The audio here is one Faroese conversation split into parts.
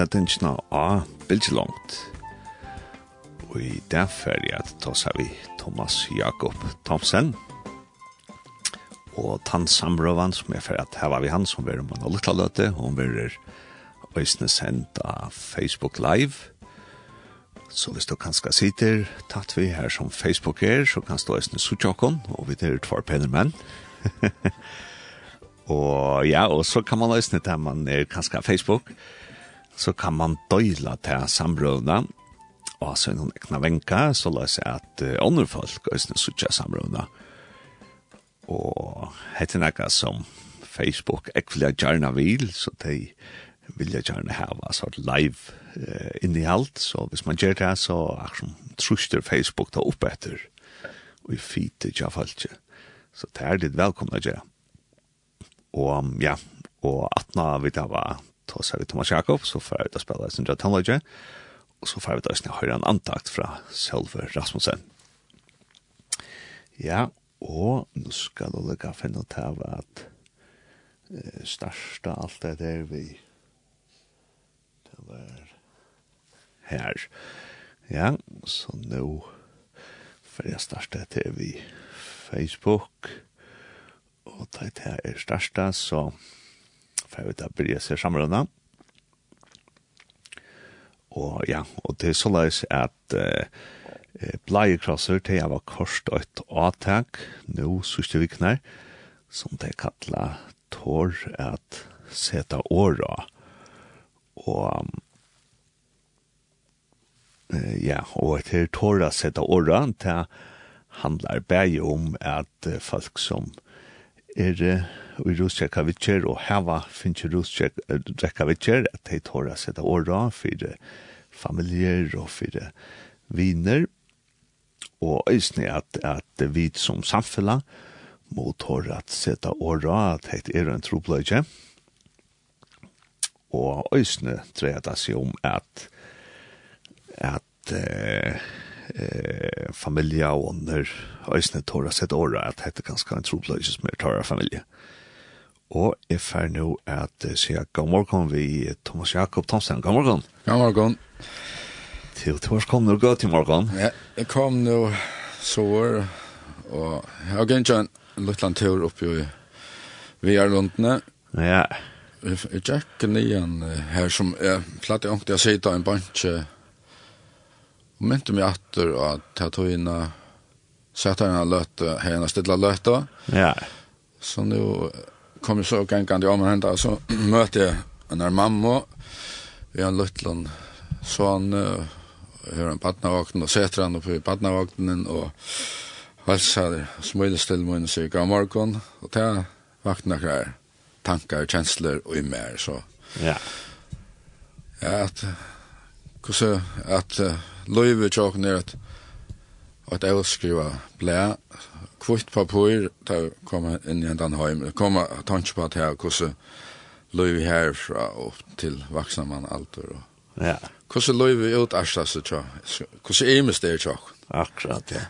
settingsna av Bilgelongt. Og i det ferie at ta seg vi Thomas Jakob Thomsen og Tan Samrøvan som er ferie at her var vi han som var om han og løte og var Øysene sendt av Facebook Live. Så hvis du kanskje sitter tatt vi her som Facebook er, så kan du Øysene Suttjokken og vi er tvar penner menn. og ja, og så kan man løsne til man er kanskje Facebook så kan man døyla til sambrøvna, og så er noen ekna venka, så la seg at uh, andre folk er sånn suttja sambrøvna. Og hette nekka som Facebook ekvilja gjerna vil, så de vilja gjerna hava sort live uh, innihalt, så hvis man gjør det, så akkurat truster Facebook ta opp etter, og i fite tja falskje. Så det er litt velkomna gjerra. Og ja, og atna vi da var tås seg vi Thomas Jakob, så får vi da og spille i Sindra Tannløyge, og så får vi da og høyre en antakt fra selve Rasmussen. Ja, og nå skal du legge finne til at eh, største alt det der vi det var her. Ja, så nå får jeg største det vi Facebook, og det er største, så for jeg vet at Birgit ser samrønda. Og ja, og det er så løs at uh, bleiekrosser til jeg var korst og et avtak, nå sørste vikner, som det kattla tår at seta åra. Og uh, ja, og et her tår at seta åra, det handlar bare om at folk som er i rustjekka vittjer, og heva finnes rustjekka vittjer, at de tåra sette åra for familier og for viner, og eisne at, at vi som samfella må tåra at sette åra at det er en trobløyge, og eisne det seg om at at eh, eh, familia og under øysne tåra sett åra at det er ganske en trobløyge som er tåra familie og jeg fer nå at sier god morgen vi Thomas Jakob Thomsen. God morgen. God morgen. Til Tors kom nå godt til morgen. Ja, jeg kom nå sår, og jeg har gønt en liten tur oppe i VR-lundene. Ja. Jeg gikk nyan her som jeg platt i ångte jeg sitte en bunch og mynte meg atter at jeg tog inn og satt her løte, henne stille løte. Ja. Så nå kom så gängande om henne där så mötte jag en mamma. Vi har en liten son hur en partnervakten och sätter han på partnervakten och hälsar smöjde still mun så gick morgon och ta vakna här tankar känslor och i mer så ja ja att kusse att löve chocken är att att jag skriva blä kvitt papur, ta koma inn i en heim, koma kom jeg tanke på at jeg hvordan løy herfra opp til vaksna man alder. Og, ja. Hvordan løy vi ut asta seg tja, hvordan er mest det tja. Akkurat, ja.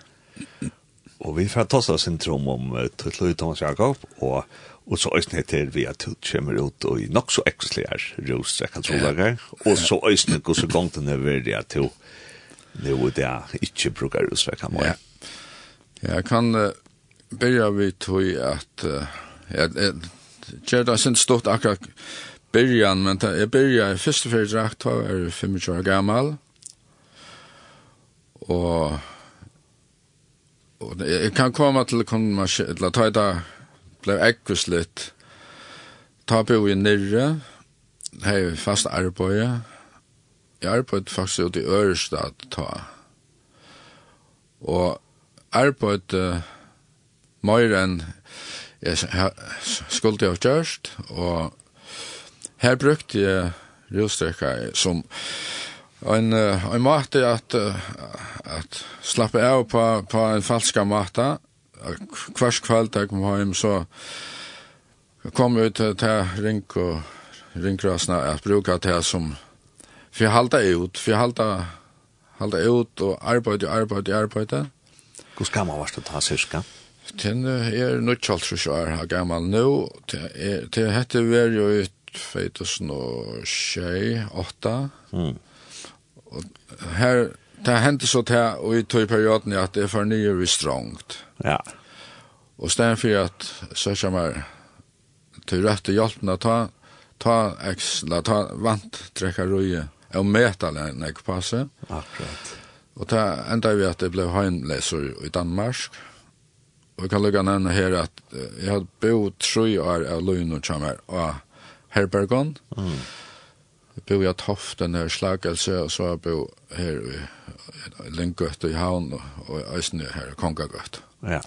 Og vi får ta oss syndrom om uh, Tuttløy Thomas Jakob, og, og så øyne heter vi at Tutt kommer ut og i nok så eksklier rus, jeg kan ekslier rosrekkontrollager, og så øyne gongt den er verdig at hun nå er det ikke bruker rus, jeg kan må. Ja. Jeg kan uh, begynne vi til at uh, jeg, jeg, jeg, det sin stort akkurat byrjan, men ta, jeg begynner i første fyrir drakt, da er jeg 25 år gammal, og, og jeg, jeg kan komme til konfirmasjon, eller ta i da, blei ekkvis litt, ta på i nirre, hei fast arbeid, jeg arbeid faktisk ut i Ørestad, ta, og arbeid uh, mer enn jeg skulle ha gjørst, og her brukte jeg rødstrekka som en, uh, en måte at, uh, at slappe av på, på en falska måte. Hvers kveld jeg kom hjem, så kom jeg til, til ring og ringkrasna at bruka det som for jeg halda ut, for jeg halda, halda ut og arbeid og arbeid og arbeid. Hvor Hvordan gammel var å ta syska? Den er nødtjalt for seg her gammel nå. Det hette var jo i 2008. Mm. Og her, det hendte så til, og i tog perioden at det er for nye vi strongt. Ja. Og stedet for at søkja meg til rette hjelpen å ta, ta, eksla, ta vant trekker røye og meta den jeg passer. Akkurat. Og ta enda vi at jeg ble heimleser i Danmark. Og jeg kan lukka nevne her at jeg hadde bo tre år av løgn og kjammer og Herbergon. Mm. Jeg bo i at hoften her slagelse, og så jeg bo her i Lindgøtt i Havn og i Øysene her i Kongagøtt. Ja.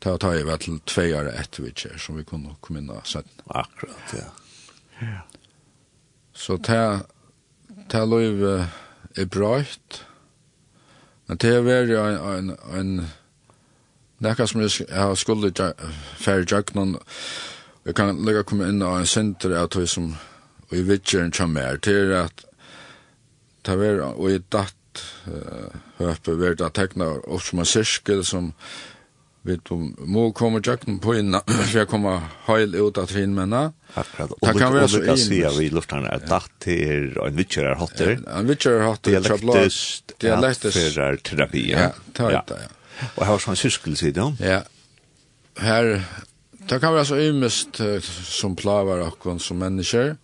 Ta og ta jeg var til tve år etter vi kjer, som vi kunne komme inn og sette. Akkurat, ja. Ja. Så ta, ta løyve er brøyt, Men det er jo en, en, en nekka som jeg har skulle færre jøgnen, jeg kan lukka komme inn av en senter av tog som, og jeg vet ikke en kjammer, det er at, det var, og i datt, uh, høpe, var det tekna opp som en sirkel som, vi må komme tjøkken på inn, for jeg kommer heil ut av trinnmennene. Akkurat. Og vi kan, kan si at vi luftar er datt til en vittjer er hatter. En vittjer er hatter, dialektisk, dialektisk. terapi. Ja, ta ut det, ja. Og her var sånn syskel siden. Ja. Her, det kan være så ymest som plavar okkon som mennesker,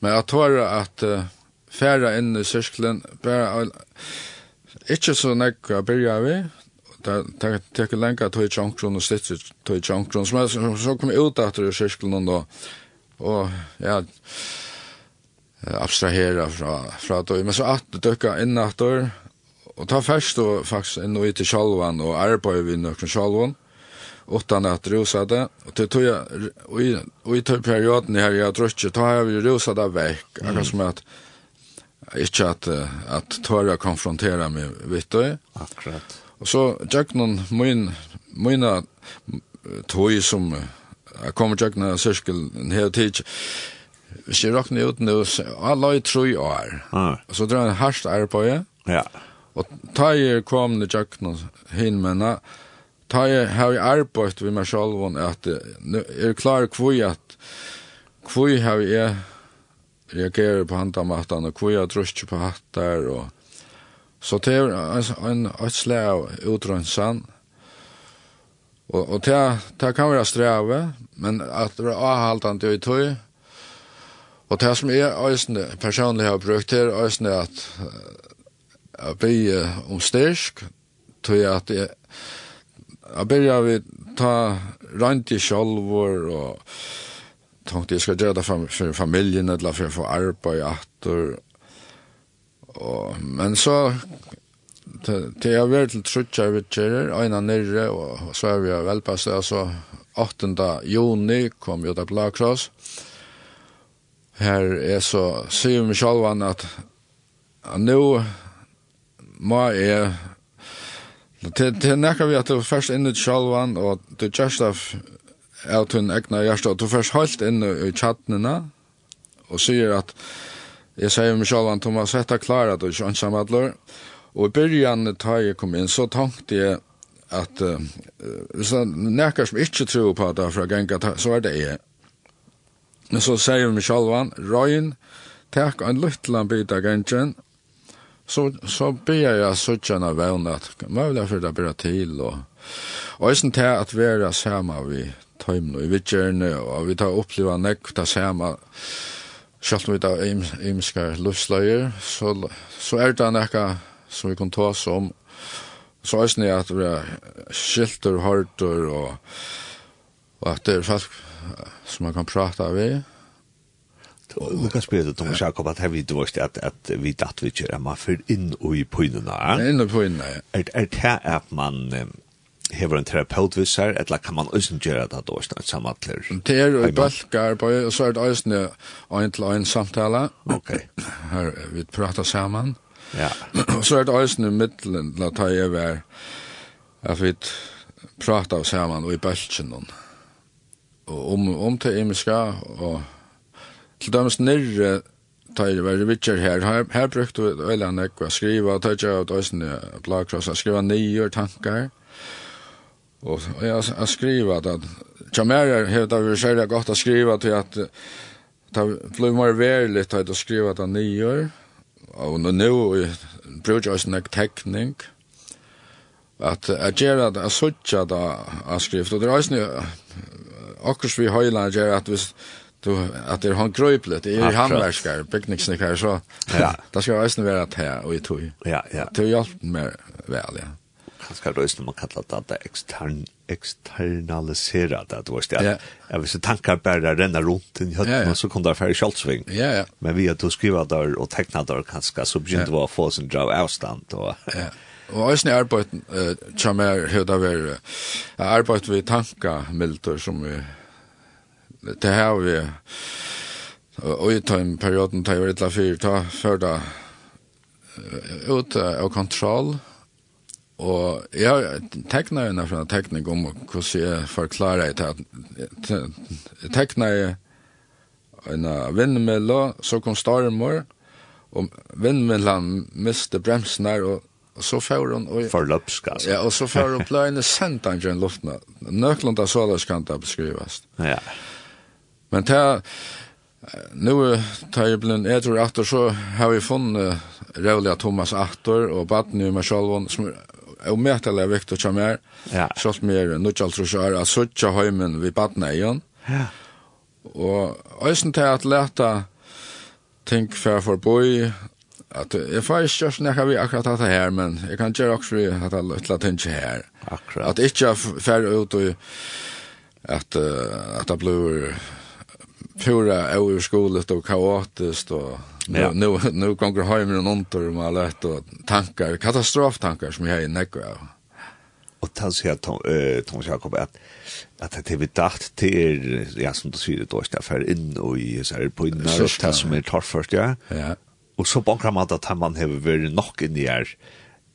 men jeg tror at uh, færa inn i syskelen, bare, ikke så nekka byrja vi, det tek lenka tøy chankron og slett tøy chankron som så, så kom ut etter i kyrkelen og og ja abstrahera fra fra tøy men så at dukka inn etter og ta først og faktisk inn og ut i sjalvan og arbeid vi nokon sjalvan utan at rosa det og til tøy og i tøy perioden her jeg drukje ta jeg vi rosa det vekk. Akkurat som at ikke at at tåra konfrontera meg vitt Akkurat Og så tjekk noen min, mine tog som jeg kommer tjekk noen sørskil en hel tid. Hvis jeg råkner ut nå, så alle i tre år. Og så drar jeg en hardt arbeid. Ja. Og da jeg kom til tjekk noen hin menne, da jeg har arbeidt ved meg selv at jeg er klar hvor at hvor har jeg reagerer på hantamatan og hvor jeg drøster på hattar og Så det er en en øtsle av utrønnsan, og, og det, det kan være streve, men at det er avhaltende i tøy, og det som jeg øyne personlig har brukt her, øyne at jeg blir om styrk, tøy at jeg, jeg begynner vi ta rønt i sjolvor, og tenkte jeg skal gjøre det for, for familien, eller for å få arbeid, atter, Og, men så til jeg var til Trutja Rittjerer, Øyna Nyrre, og så er vi velpasset, altså 8. juni kom jo da Blakross. Her er så, sier vi selv at nå må jeg Til, til nekker vi at du først inn i sjalvan, og du just av av tunn egna hjärsta, og du først holdt inn i tjattnina, og sier at Jeg sier meg selv at Thomas, dette klarer du ikke ansammadler. Og i byrjan da jeg kom inn, så tenkte jeg at uh, hvis det er nekker som ikke tror på det fra genga, så er det jeg. Men så sier jeg meg selv at Røyen, takk en lyttelan bit av gengen, så, så ber jeg søttjene vevn at hva vil jeg for det bare til, og, og jeg synes det at vi er sammen vi tøymne, vi vil gjerne, og vi tar oppleva nekk det sammen, Sjalt nu da imiska luftsløyer, så, så er det nekka som vi kan ta oss om. Så er det at vi er skilter, harter og, og at det er folk som man kan prata vi. Du kan spyrja det, Thomas Jakob at her vidt vokst at, at vi datt vi kjører man fyrir inn og i pynene. Inn og i pynene, ja. Er, er det at man hever en terapeut vis her, eller kan man øyne gjøre det da, sånn samatler? Det er jo i bølgar, og så er det øyne en til en samtale. Ok. Her, vi prater saman, Ja. Og så er det øyne middelen til å ta i over at vi prater saman og i bølgen. Og om, om til imiska, og til dem snirre tar var Richard her her her brukte vi øyla nekva skriva tar jeg ut øyne blagkrossa skriva nye tankar og jag har skriva at jag mer heter vi själva gott att skriva till att ta flummar väldigt att skriva att ni gör och nu projekt en teknik att att göra att söka då att skrift. Og det är ju akkurat vi höjlar gör att vi då att det är han gröplet det är handverkare picknicksnickare så ja. Det skal ju vara att här och i tog ja ja. Det hjälper mig vel ja kanskje røysen man kallar det at ekstern, eksternalisera det, du vet, at ja. hvis tankar bare renner rundt i høtten, ja, ja. så kom det færre kjoldsving. Ja, ja. Men vi at du skriver der og tekna der kanskje, så begynte vi å få sin drav avstand. Og, ja. Og eisen i arbeid, uh, som er høyda ver, uh, arbeid vi tanka milder som vi, det här vi, og i den perioden tar vi litt av fyrt, ta før da, ut av kontroll, Og jeg tekner tekna en fra teknik om hvordan jeg forklarer det at tekner jeg en vindmølle, så kom stormer, og vindmøllen miste bremsen der, og, og så får hun... Og, Forløpsk, altså. Ja, og så får hun pløyene sendt han til luften. Nøkland av såles kan det beskrives. Ja. Men til... Nu tar jeg blind etter og atter, så har vi funnet Raulia Thomas Atter og Batni og Marshalvon, som og medtale vekt og kjammer, ja. selv mer nødgjalt trusjør, at søtja heimen vi badna igjen. Ja. Og øysen til at leta ting for for boi, at jeg får ikke gjøre snakka vi akkurat dette her, men jeg kan gjøre også vi at jeg løtla ting her. Akkurat. At ikke fer ut og at, at det blir pura överskolet och kaotiskt og nu ja. nu, nu kommer hem heimur någon tur med lätt tankar katastroftankar som jag är näck av. Och tal så här eh Tom Jakob at at det vi dacht til ja som du säger då står för inn og i så på in när det som er torrt først ja. Ja. Og så bankar man att man har väl nog in i er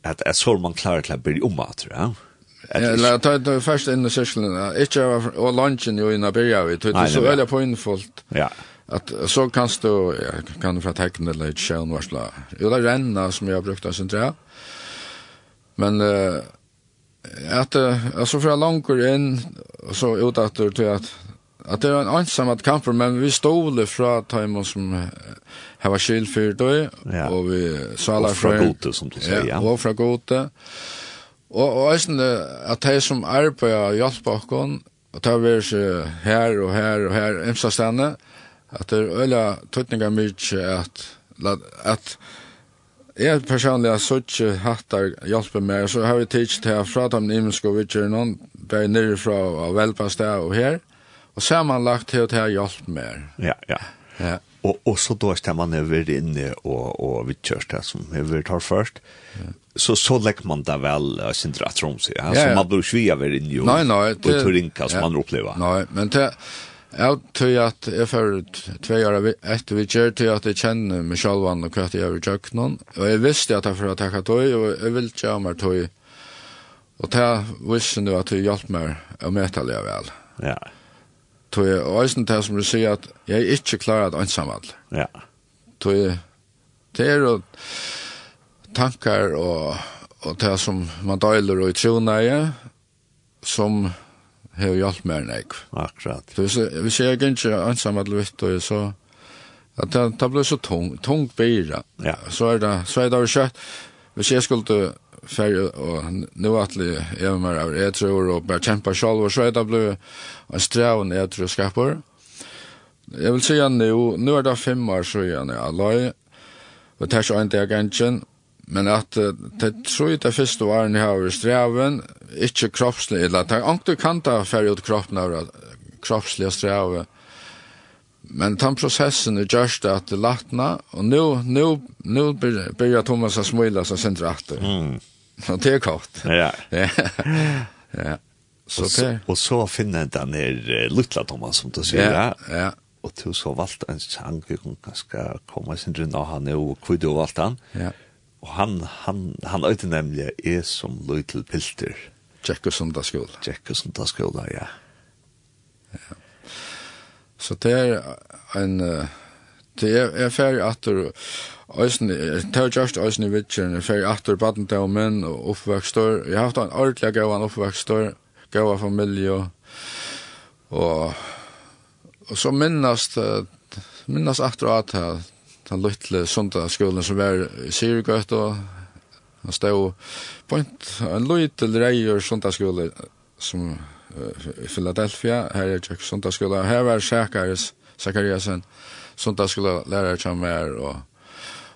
att är så man klarar att bli omat, ja. Eller ta ta först in i cirkeln. Inte och lunchen ju innan börja vi. Det så väl på infullt. Ja. Att så kan du kan få teckna lite sjön varsla. Jo det renna som jag brukt att tror. Men eh att alltså för långt in så ut att du tror att att det är en ensam att kampa men vi stod fra timer som här var skill för då och vi sala från gode som du säger. Ja, och från gode. Og, og eisen at de som arbeider og hjelper oss, og tar vi her og her og her, imsa stedene, at det er øyla tøtninga mykje at, at jeg personlig har sutt hattar hjelper meg, så har vi tids tidsit her fra dem og vidtjer noen, bare nere fra og velpa sted og her, og samanlagt til at jeg hjelper meg. Ja, ja. Ja og og så da stämmer man över inne og, og vi det där som över tar först så så lägg man där väl äh, sin dratrom så ja, så man blir svi över in ju. Nej nej, det tror inte som man uppleva. Nej, men det jag tror att jag för två år efter vi gör till att jag känner mig själv och att jag vill jöka någon och jag visste att jag för att tacka dig och jag vill göra mig dig. Och det visste nu att du hjälpt mig och möta dig väl. Ja. Tror jag och sen det som du att jag är inte klarad att ensam Ja. Tror det är tankar og, og det som man døyler og i troneie, som har hjulpet mer enn jeg. Akkurat. Så hvis, hvis jeg er ikke ansam at vitt, og så at det, det blir så tung, tung bira. Ja. Så er det, så er det jo kjøtt. Hvis jeg skulle færre, og nå at jeg er mer av jag tror og bara kämpa själv så er det blev en strävan jag tror Jeg vil si at nå, nå er det fem år så jag är løy. Og det er ikke en inte jag Men at uh, det tror jeg det første årene her over streven, ikke kroppslig, eller at det er ikke kan ta ferdig ut kroppen av kroppslig streven. Men den prosessen er gjørst at det latna, og nå, nå, nå begynner Thomas å smile seg sin dratter. Mm. Og det er kort. Ja. ja. ja. Så og, så, Og så finner jeg den her lutla Thomas, som du sier. Ja, ja og du så valgte en sang, vi kan ganske komme sin rundt av han, og hvor du valgte han. Ja. Og han, han, han øyde nemlig er som Løytel Pilter. Tjekkesson da skola. Tjekkesson da skola, ja. Ja. Så det er en... Det er, er ferdig atter... Øysen, det er just Øysen i Vitsjeren, er ferdig atter baden badentaumen og oppvekstår. Jeg har haft en ordentlig gav oppvekstår, oppvøkstor, familie. Og, og så minnast, minnast atter at den lytle sundagsskolen som var i Syrgøt og han stod på en en liten reier sundagsskole som uh, i Philadelphia, her er Jack sundagsskola, her var Sakaris, Sakariasen, sundagsskola lærer som er, og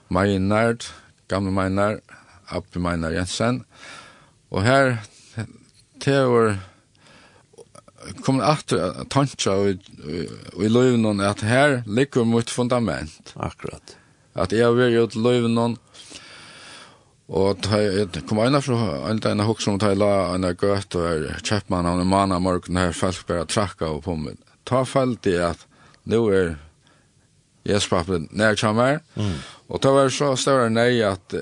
Meinard, gamle Meinard, Abbe Meinard Jensen, og her teor kom aftur tantja og i løyvnån at her ligger mot fundament. Akkurat. At jeg vil jo til løyvnån og det kom eina fra en dagna hokk som ta la en av gøt og er kjeppmann av en mann av morgen her folk bare trakka og på pommen. Ta felt i at nu er Jesprappen nær kjammer og det var så større nei at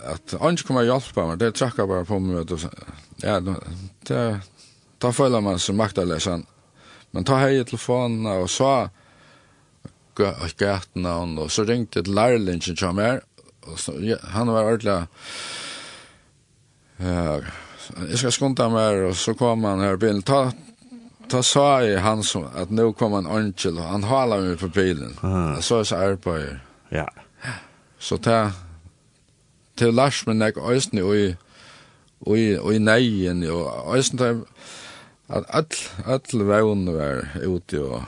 at han ikke kommer hjelpa meg, det trakka bare på meg, ja, det, Da føler man seg maktalesen. Men ta hei i telefonen og så gæt navn, og så ringte et lærlingen til meg, og så, ja, han var ordentlig, ja, jeg skal skunde meg, og så kom han her bilen, ta, ta sa jeg han som, at nå kom en ordentlig, og han hala meg på bilen, og så er så arbeid. Ja. Så ta, til Lars, men jeg øyne, og i, og i, og i neien, og øyne, og at all, all vevn var ute og,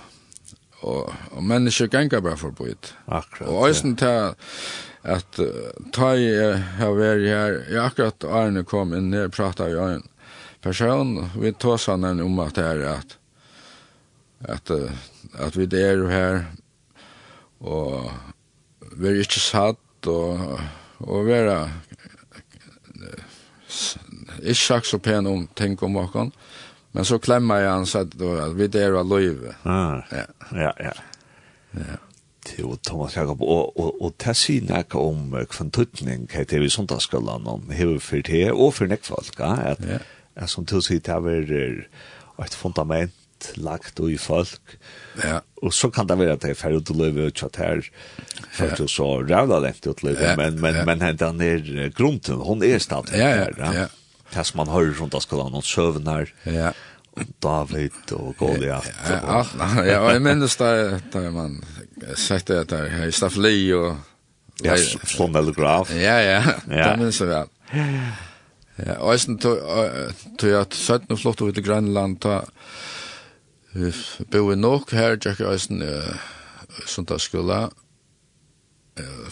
og, og mennesker ganger bare forbi. Akkurat. Og øyne til at ta jeg har vært her, jeg akkurat Arne kom inn her, pratet jeg en person, vi tog sånn om at det er at, at, at vi er her, og vi er ikke satt, og, og vi er ikke sagt så pen om ting om åkken, Men så klemmer jeg han så at vi det är løyve. Ah. Ja. Ja, ja. Ja. Det Thomas Jakob og, og, og til å si noe om kvantutning kan det vi söndagsskolan om hever for det och för näck folk att att som til å si det är et fundament lagt i folk. Ja. og så kan det være at det er ferdig färre å leva ut så här. För att så rævla rävla längt att leva. Men, men, ja. men den är grunden, hon är stadigt. Ja, ja, ja det som man hører rundt av skolan, noen søvner, ja. og David og Goliath. Ja, ja, ja, og jeg minnes da, da man sett det der, i Staffeli og... Ja, Flonell Graf. Ja, ja, ja. det minnes jeg vel. Ja, ja. Ja, og jeg tror at 17 flott over til Grønland, da bo i nok her, Jack jeg tror jeg søndagsskola,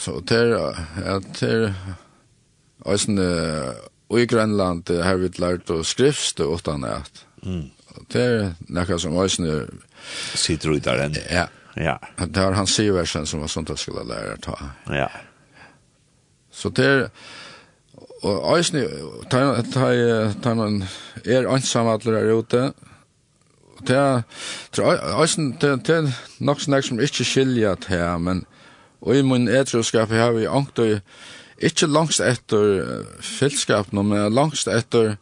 så til, ja, til, det er, Og i Grønland har vi lært å skrifste utan at. Mm. Det er nekka som Øysene... Sitter ut der enn. Ja. ja. Det er hans siversen som var sånt jeg skulle lære ta. Ja. Så det er... Og Øysene, ta noen er ansamvattler her ute, Det er, eisen, det er nok snakk som ikke skiljer til her, men og i min etroskap har vi angt og Ikke langst etter uh, fylskapen, men langst etter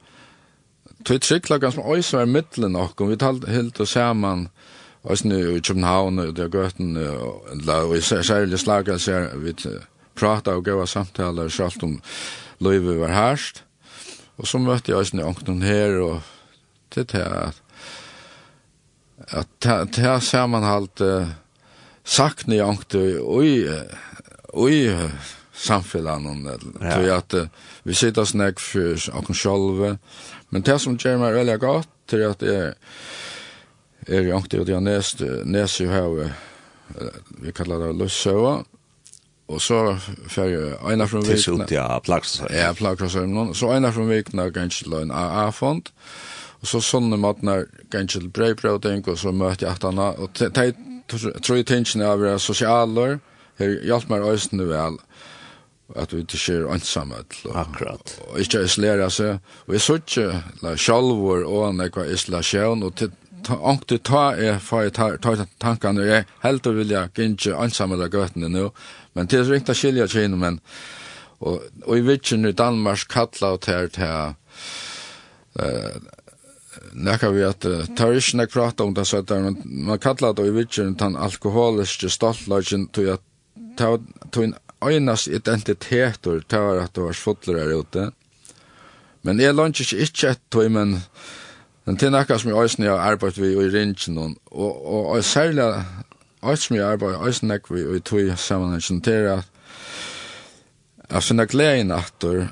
tog trykla som mye var er middelen nok, og vi talte helt og sammen også nu i København og det er gøtten, og i særlig slaget ser vi prata og gav samtaler selv om løyve var herst. Og så møtte jeg også ångten her, og til det at at det er sammenhalt uh, sakne ångten, og i samfällan Ja. så att vi sitter snack för och själva men det som gör mig väldigt gott till att det är jag inte det näst näst ju uh, vi kallar det lussöva och så för ena från vikna ja plaks. ja plats så någon så ena från vikna kanske en a fond och så sånne matnar kanske brödbröd och så möter jag att han och tror jag tänker av socialer Her hjelp meg øyne vel at vi ikke er ansamhet. Akkurat. Og ikke isolere seg. Og jeg så ikke la sjalvor og en ekva isolasjon, og til Ankt ta er for jeg tar tankene, jeg helt og vilja gynne ikke av gøtene nå, men til å ringte skilje kjene, men og, og i vitsen i Danmark kattla og ter til uh, nekka vi at uh, tar ikke nek prata om det så der, men man kattla det i vitsen den alkoholiske stoltløgjen til at tog en øynast identiteter til at det var fotler her ute. Men jeg lønner ikke ikke et tog, men den til nekka som jeg øyne har arbeidt vi i ringen, og, og, og særlig øyne som jeg arbeidt øyne nekka vi i tog sammenhengen til at jeg finner glede i atter,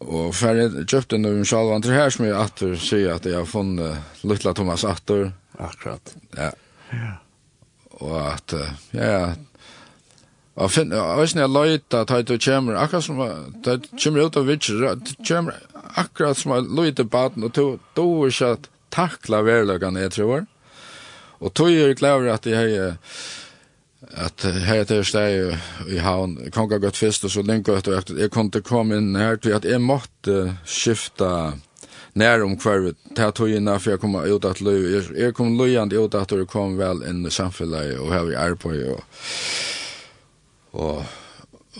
og for jeg kjøpte noe om sjalvan til her som jeg atter sier at jeg har funnet Lutla Thomas atter. Akkurat. Ja. Ja. Og at, ja, ja, Og finn, og hvis jeg løyta at du kjemur, akkurat som du kjemur ut av vitsjer, du kommer akkurat som jeg løyta baden, og du er ikke at takla verløgan jeg tror. Og tog er klar at jeg har at her til steg i havn, konga gått fyrst og så lenge ut, og jeg kom til kom inn her til at jeg måtte skifta nær om hver, ta tog inn, for jeg kom ut att löj jag kommer löjande ut att jeg kom väl in i samhället och här vi är på och og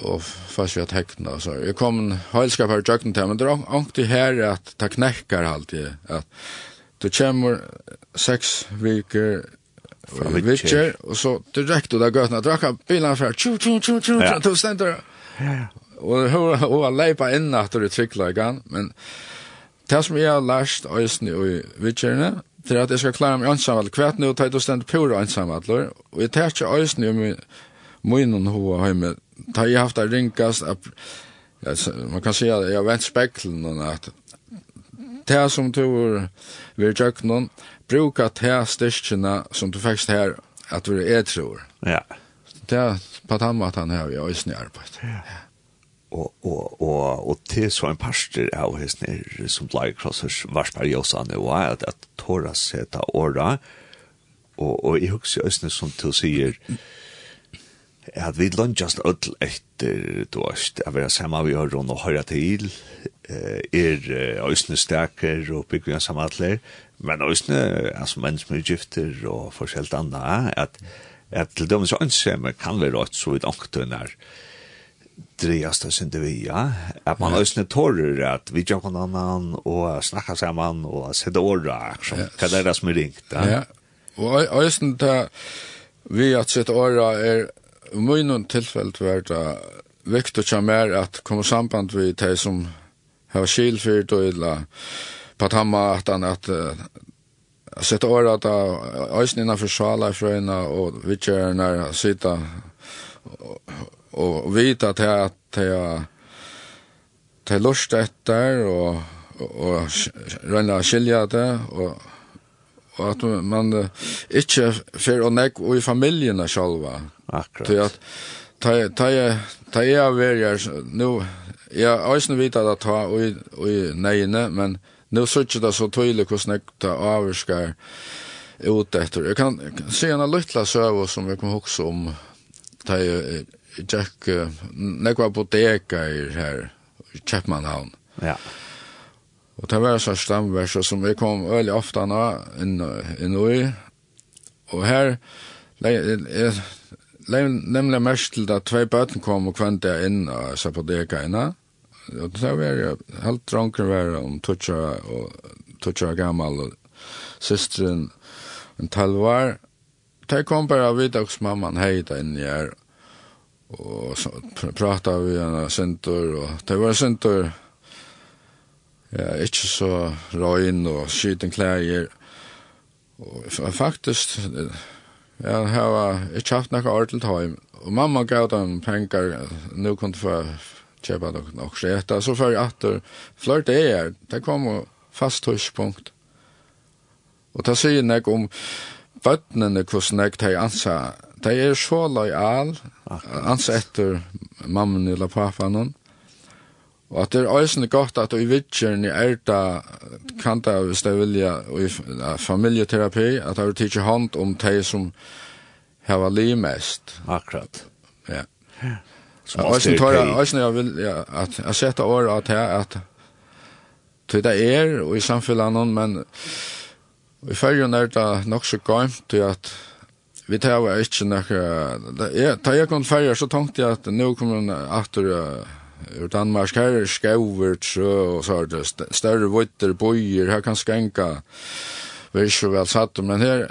og fast vi har tekna så jeg kom en heilskap her jøkken til men det er ankt her at ta knekkar alltid at du kommer seks viker fra Vitcher og så direkt ut av gøtna drakka bilen fra tju tju tju tju tju tju stender og hun var leipa inn at du trykla igjen men det som jeg har lært øyne i Vitcherne til at jeg skal klare meg ansamvall kvæt nu tar du stendt pura ansamvall og jeg tar ikke øyne om munnen hoa heime. Ta jeg haft det ringast, at, ja, man kan säga at jeg vent speklen og at det som du er ved tjøkkenen, bruka det styrkjene som du fikk her, at du er tror. Ja. Det er på den måten her vi har i arbeid. Ja. Og, og, og, og til så en parster av hessene som blei krossers varsperiosa nå er at, at tåra seta åra, og, og jeg husker i som til sier, at vi lunchast öll etter du hast a er sama vi har og høyra til er òsne staker og byggja samallir men òsne altså mens med gifter og forskjellt anna at at til dømes ønsem kan vi rett så vidt anktunar dreiast oss inte vi, ja. Att man ösne torrer att vi tjock annan og snakka saman og sätta åra, som kan lära som är ringt. Ja, og ösne ta vi att sätta åra er I min tilfell var det viktig å mer at komme samband vi de som har skilfyrt og illa. På tamma at han at sette året at øysen innenfor svala i frøyna og vittjørene sitte og vite at jeg at jeg til lust etter og, og, og skilja det og og at man uh, ikke fer og nek og i familiene sjálva. Akkurat. Så at ta ta ta er verjar nu ja eisn vita at ta og og neine men nu søkjer det så tydelig hvordan jeg ta avskar ut etter. Jeg kan se en lytla søv som vi kan huske om ta jeg gikk, når jeg var på deka her, Kjeppmannhavn. Ja. Yeah. Og det var så stamverser som vi kom veldig ofte inn, inn i. Og her, jeg nemlig mest til at tvei bøten kom og kvente inn og sa på det greiene. Og det var jeg helt dronker var om tutsja og tutsja gammal og systeren en talvar. Det kom bare av vidags mamman heida inn i her og så prata vi en sintur og det var sintur ja, ikke så røyn og skyten klæger. Og faktisk, ja, her var ikke haft noe ordentlig heim. Og mamma gav dem penger, nå kunne få kjøpe noe nok skjeta. Så før jeg atter, flørte det er, det kom fast huspunkt. Og det sier jeg om bøttene, hvordan jeg tar ansa. De er så lojal, ansa etter mammen eller papaen. Mm Og at det er også godt at i vidtjeren i erta kan det, hvis det vilja, og i familieterapi, at det er tidsi hånd om de som hava li mest. Akkurat. Ja. Som også tar jeg, også jeg vil, ja, at jeg setter år at jeg, at til det er, og i samfunnet noen, men i fyrrjun er det nok så gøymt til at vi tar jo ikke nok, da jeg kom til så tenkte jeg at nå kommer en atter Ur Danmark her er skauver, trø, og så er det større vøyter, bøyer, her kan skenka, vi er ikke vel satt, men her,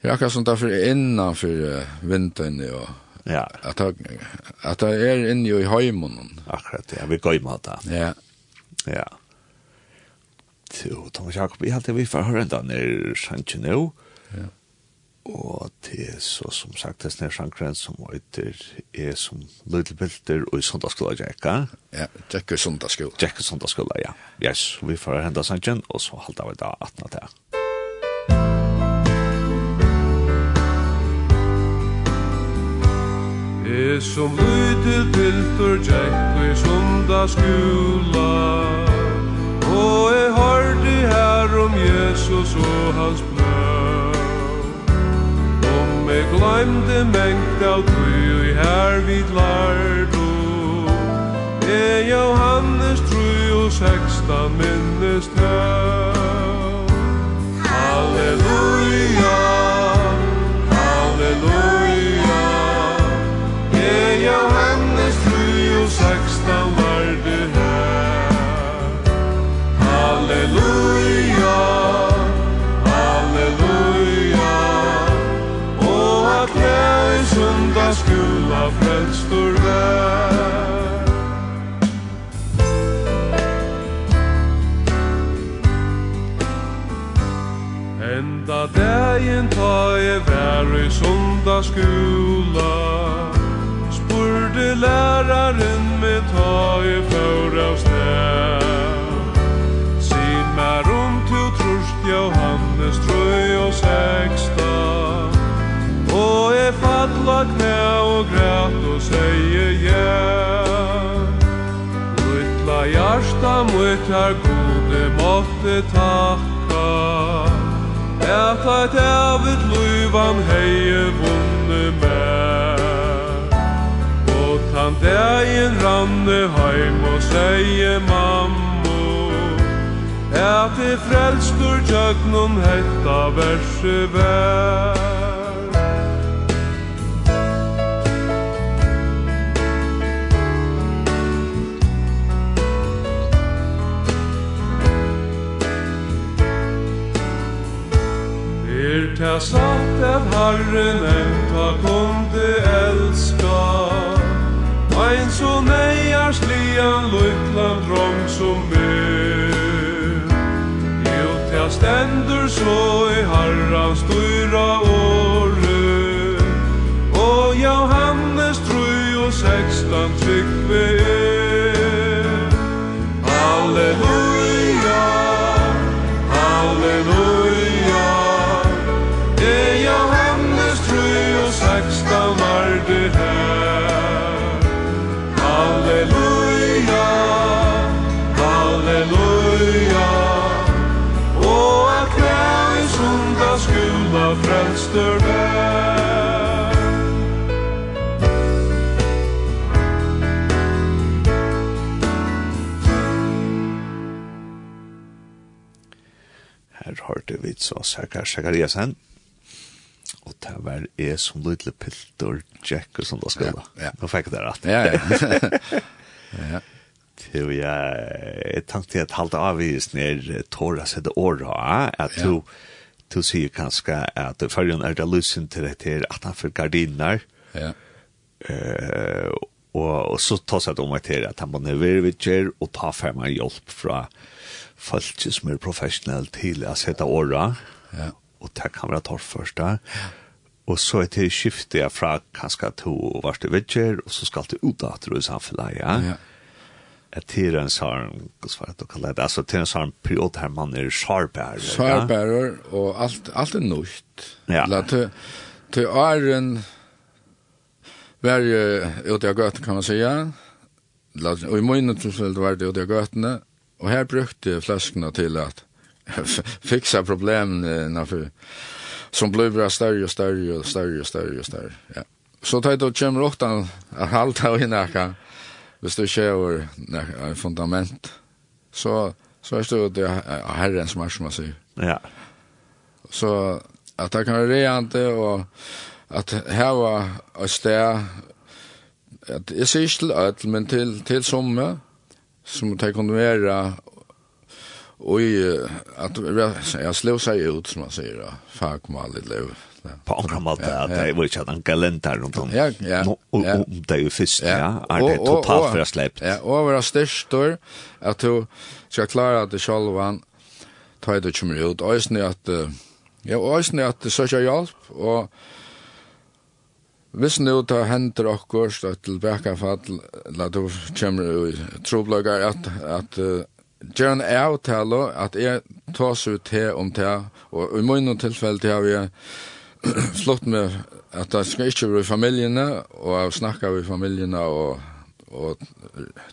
her er akkurat sånt derfor innanfor vinteren, og ja. at, det, at det er inne i heimen Akkurat, ja, vi går i mat da. Ja. Ja. Jo, Thomas Jakob, jeg halte vi får høre enda nere sannsyn nå. Ja og det er så som sagt det er sjankren som øyter er som løytelbilder og i sundagsskola Jekka. Ja, Jekka sundagsskola. Jekka sundagsskola, ja. Yes, vi får henda sangen, og så halda vi da 18 til. Er som løytelbilder Jekka i sundagsskola og jeg har det her om Jesus og hans blød Heimde mengt av tui og her vid lardo E Johannes tru og sexta minnes her. människor värd Enda dagen ta jeg vær i sundagsskola Spurte læraren med ta jeg hjärsta mot har gode måtte takka. Et eit evigt luvan heie vunne meg Og tan degen ranne heim og seie mammo Et i frelstur tjøknum hetta verse vei Er ta satt av Herren en ta kunde elska. Ein så nejar slian luklan drong som mer Jo ta stendur så i Herran styra år Fritz og Sakar Sakariasen. Og det var jeg som lille Piltor Jack og sånt og skulle. Ja, ja. Nå fikk jeg det rett. Ja, ja. ja. Til jeg, jeg tenkte at halte avvis når Tora sette året, at du, du sier kanskje at følgen er det lysen til det til at han for gardiner. Ja. Uh, og, og så tar seg om at han må nevere vidtjer, og ta frem en hjelp fra folk som er professionelle til å sette åra, ja. og det kan være torf først da. Ja. Og så er det skiftet jeg fra kanskje to varste vidtjer, og så skal det ut av du i samfunnet, ja. ja. Jeg til en sånn, hva svarer du kaller det, altså til en sånn period her man er sarbærer. Sarbærer, ja? og alt, alt er nøyt. Ja. La, til, til åren, var jo ute av gøten, kan man säga. ja. Og i munnen til det var det ute av gøtene, Og her brukte flaskene til at fiksa problemene for, som ble bara større og større og større og større og større. Ja. Så tar det kommer åttan at halta og innaka hvis du ikke over en fundament så, så er det det herren som er som man sier. Ja. Så at det kan være reante og at her var et sted at jeg sier ikke til men til, til somme som de kunde vara och att jag slår sig ut som man säger fuck mal det lev på andra måte att det var ju en kalender runt om ja ja och det är ju fisk ja. är det totalt försläppt ja och vara störst att du ska klara att det självan tar det kommer ut och att ja och att det så hjälp och Hvis nu ta henter okkur støtt til bakkafall, la du kommer i trobløkker at, at uh, gjør en avtale at jeg tas ut til om det, og i munnen tilfell til har vi slått med at det skal ikke være i familiene, og jeg snakker i familiene og, og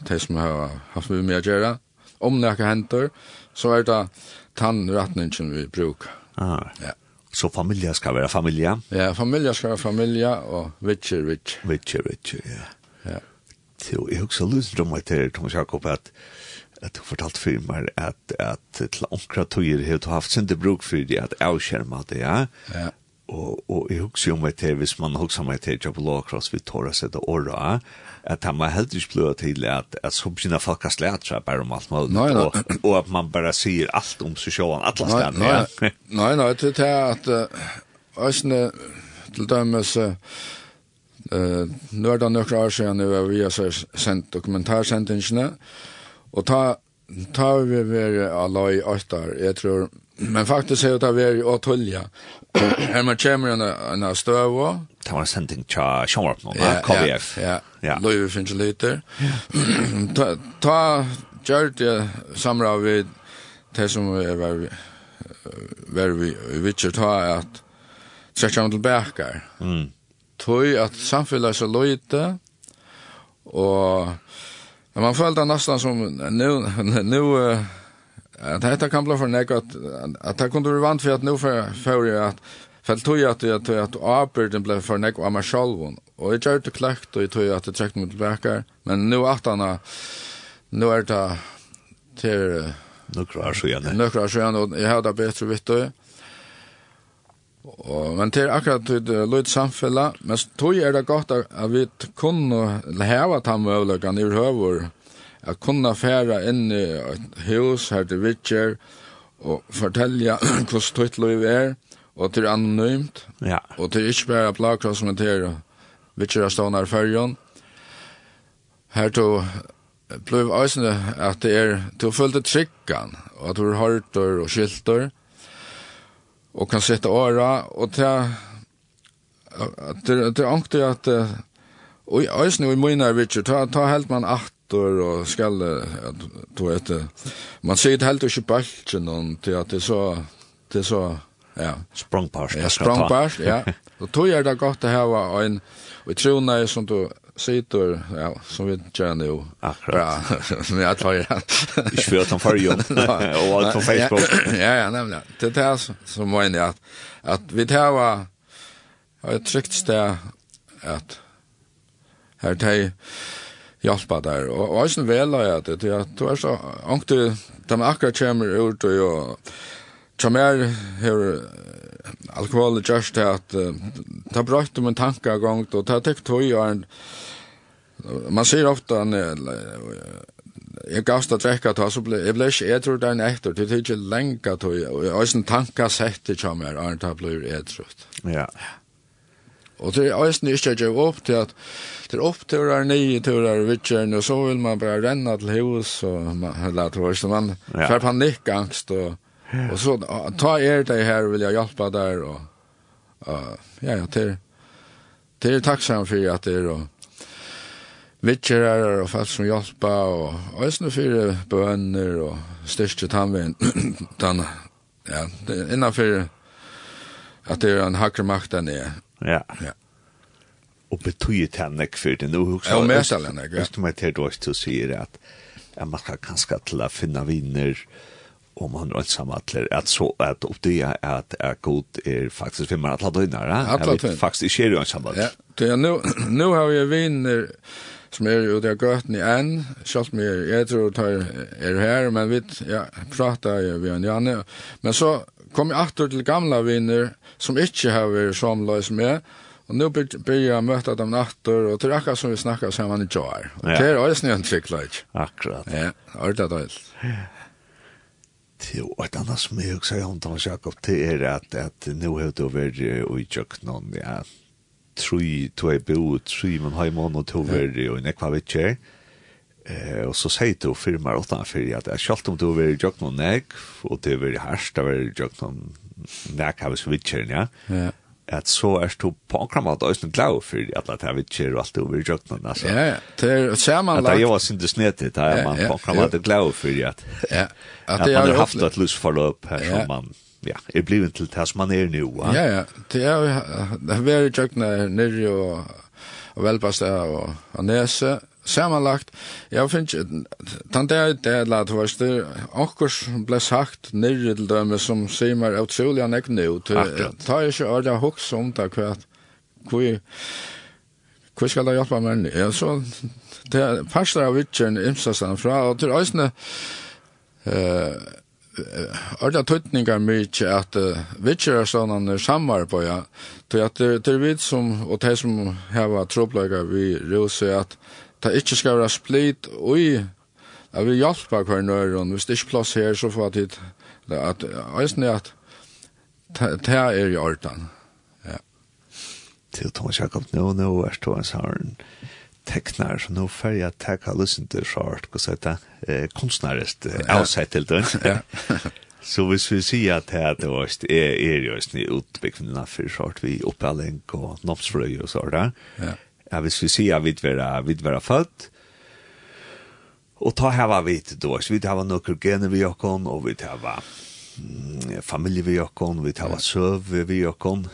de som har haft mye med å gjøre. Om det ikke henter, så er det tannretningen vi bruker. Ah. Ja. Så familia skal være familia. Ja, familia skal være familia og vitcher vitch. Vitcher vitch, ja. Ja. Så jag också lyssnar om att det Thomas Jakob at at du fortalte for meg at, at til ankra tøyer har haft sin bruk for det att avskärma det, ja. Ja. Og, og jeg husker om etter, hvis man husker om etter jobb lagkross vi tåra seg det året, at han var helt ikke blod til at, at så begynner folk å slete seg bare om alt mulig, nei, nei. Og, og at man bare sier alt om seg sjåan, alle stedene. Nei, nei, nei, nei, det er at æsne, til dømes, uh, nå er det nøkker år siden vi har sendt dokumentarsendingene, og ta, ta vi være alai åttar, jeg tror, men faktisk er det vært å tullja, Her man kommer en, en støv også. Det var en sending til Sjåmarp nå, ja, KVF. Ja, ja. ja. Løyve finnes liter. Ta, ta gjørt jeg samra vi det som var var vi vitcher ta at trekka om tilbake. Mm. Tøy at samfunnet er så løyte, og man følte nesten som, nu, nu, Att detta kan bli för nek att att det kunde vara vant för att nu för för att för tog jag att jag att arbetet blev för nek av mig själv och jag det klart och jag tog att jag träck mot verkar men nu att han nu är det till några sjön några sjön och jag hade bättre vitt då Og, men til akkurat til uh, løyt samfella, men tog er det godt at, at vi kunne heva ta møvløkene i høver at kunna færa inn i et hus her til Vitcher og fortelja hvordan tøyt liv er, og til anonymt, ja. og til ikke bare plakra som er til Vitcher er stående her fyrjon. Her to blev eisende at det er til å følge tryggan, og at du har hørter og skilter, og kan sette åra, og til at det er anktig at Og i øyne og i vitcher. ta, ta helt man at fötter och skalle du vet man ser det helt och bulten noen til at det så det så ja. Språngpars ja språngpars ja. Og tog er det godt å ha en og jeg tror nei som du sitter ja som vi gjør nå. Akkurat. Ja som jeg tar det jag spyr från förjon og alt på facebook. ja ja nämligen det där som var inne at at vi tar var ett trygt sted at her tar hjelpa der. Og, og eisen vela jeg det, ja, du er så ångte, de akkurat kommer ut og jo, som er her alkohol just det at ta brøtt om en tanke gang og ta tek tøy og en man sier ofte en jeg gavst at drekka ta så ble jeg ble ikke etru den etter det er ikke lenga tøy og jeg har en tanka sett det som er, og ta blir etru. Ja. Ja. Og det er eisen ikke jeg gjør opp til at det er opp til å være nye turer, vidtjern, og så vil man bare renne til hus, og man til hos, man ja. får panikkangst, og, og så ta er det her, vil jeg hjelpe der, og og ja, ja, til til er takksam for at det er, og vidtjerer, og folk som hjelper, og eisen for bønner, og styrke tannvinn den, ja, innenfor at det er en hakker makt enn jeg, Ja. Ja. Och betyder det nek för det nu också. Ja, mest alla nek. Just det med du også sier at at man skal kanske til att finna viner om man rör samma at så at upp det er att är god er faktisk för man att ladda in där. Jag vet faktiskt är det ju samma. Ja, det är nu nu har vi viner som er jo der gøtten i en, selv om jeg, jeg tror det er her, men vi ja, prater jo vi en Janne, men så kom jeg aktor til gamla viner som ikke har vært samleis med, og nå blir jeg møtt dem aktor, og til akkurat som vi snakker sammen i jar. Og det er også en tryggleik. Akkurat. Ja, ordet er det. Det er et annet som jeg også har omtalt, Jakob, det er at, at nå har du vært i Jøknån, ja, tru, tru er bo, tru, men har i måned og to vært, og nekva vet ikke, Eh og så säger du firma åt han at jeg jag om du vill jag någon näck och det vill härst där vill jag någon näck har vi switchen ja. Ja. At så er du på en kram att ösn glau för att att vi kör og alt du vill jag någon altså. Ja ja. Det er samma lag. Att jag var sin det snett det här man på en kram att glau för att. Ja. at det har haft et lust forløp her här som man ja, er blivet til det som man er nu. Ja, ja, ja. det er, jo, det er veldig tjøkken nere og, og velpasta og, og nese, samanlagt, jeg finnes ikke, den der det er lagt hørst, det er akkur som ble sagt nirri til døme som sier meg utrolig han ikke nå, ta er ikke ordet hoks om det, hva, hva, hva skal det hjelpe meg? Ja, så, det er parsler av vitsen imstastan fra, og til øysene, eh, Arda tøtningar mykje at uh, vitjer er sånn samar på, ja. Til at det er vidt som, og de som heva troplegar vi rose, at det ikke skal være split ui, at vi hjelper hver nøyron, hvis det ikke plass her, så får jeg tid, at eisen er at det er i orten. Ja. Til Thomas Jakob, nå, nå er Thomas Harren teknar, så nå får jeg takk av lysen til Sjart, hva sier det, kunstnerist, avsett til den. Ja. Så hvis vi sier at her det var er, er jo en utbyggning for short vi oppelling og noppsfrøy og sånt, ja ja, hvis vi sier at vi var, vi være født, og ta hava vi til då, vi hava noen gener vi okkon, og vi hava mm, familie vi okkon, vi hava søv vi okkon,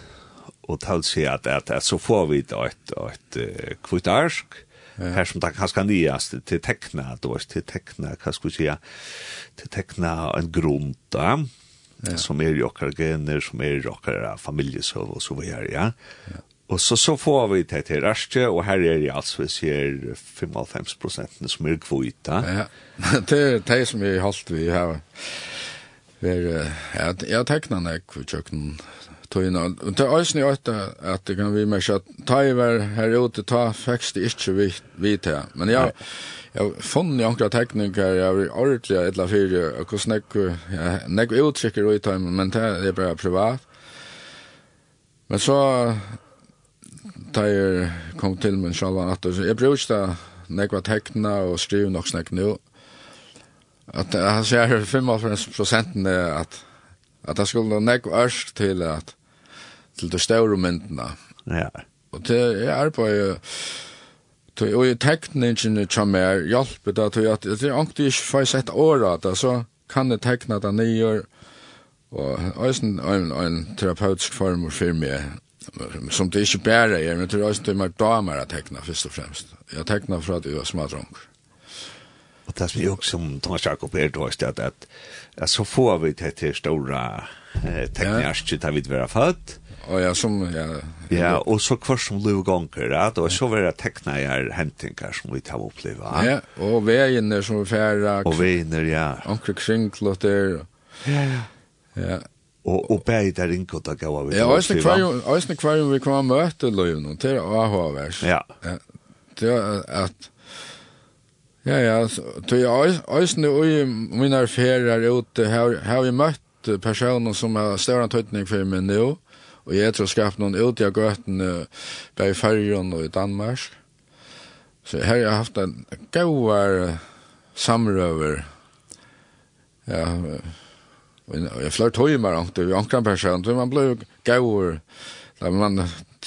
og tal si at, at, at så får vi et, et, et, uh, kvitt arsk, Ja. Här som det kanske nyast till teckna då till hva skal vi si, til teckna en grund da, ja. som är jockar gener som är jockar familiesøv og så videre, ja. ja. Og så, så får vi det til rørste, og her er det altså, vi ser 55 prosentene som er kvita. Ja, det er det som vi holdt vi her. Er, ja, jeg har teknet nek for kjøkken tøyna. Og til øyne i øyne, at det kan vi merke at tøyver her ute, ta faktisk ikke vi, vi til. Men jeg, jeg funnet i ankra teknikker, jeg var ordentlig et eller fire, og hvordan jeg, jeg uttrykker ut av, men det er bare privat. Men så da jeg kom til min sjalvan at jeg brukte det nekva tekna og skriv nok snakk nå. at han sier 55 prosenten er at at det skulle nek ørsk til at til de større myndene ja. Og til jeg er på til og i tekningen som er hjelp da, til at det er ikke får sett året, at så kan jeg tekne det nye og også en, en, en terapeutisk form for meg som det ikke bare er, men det er også det mer damer å tekne, først og fremst. Jeg tekner for at jeg var smadrong. Og det som jeg også, som Thomas Jakob er, det at, at, at så får vi det til store eh, tekniske da vi være født. Og ja, som, ja, ja, og så kvar som liv gonger, ja, og så var det tekna her hentinger som vi tar oppleva. Ja, og veiene som vi færa. Og veiene, ja. Onker kringklotter. Ja, ja. Ja, og og bei der inkota gav vi. Ja, øysne kvar øysne kvar vi kom møtte løvn til AHVs. Ja. Det er at Ja, ja, så jeg øysene og mine út ute har vi møtt personer som har større tøytning for meg nå, og jeg tror skapt noen ute av gøtene bare i Førjen og i Danmark. Så her har jeg haft en gauar samrøver, ja, Men jag flört höj med han till en kan person man blev gåor där man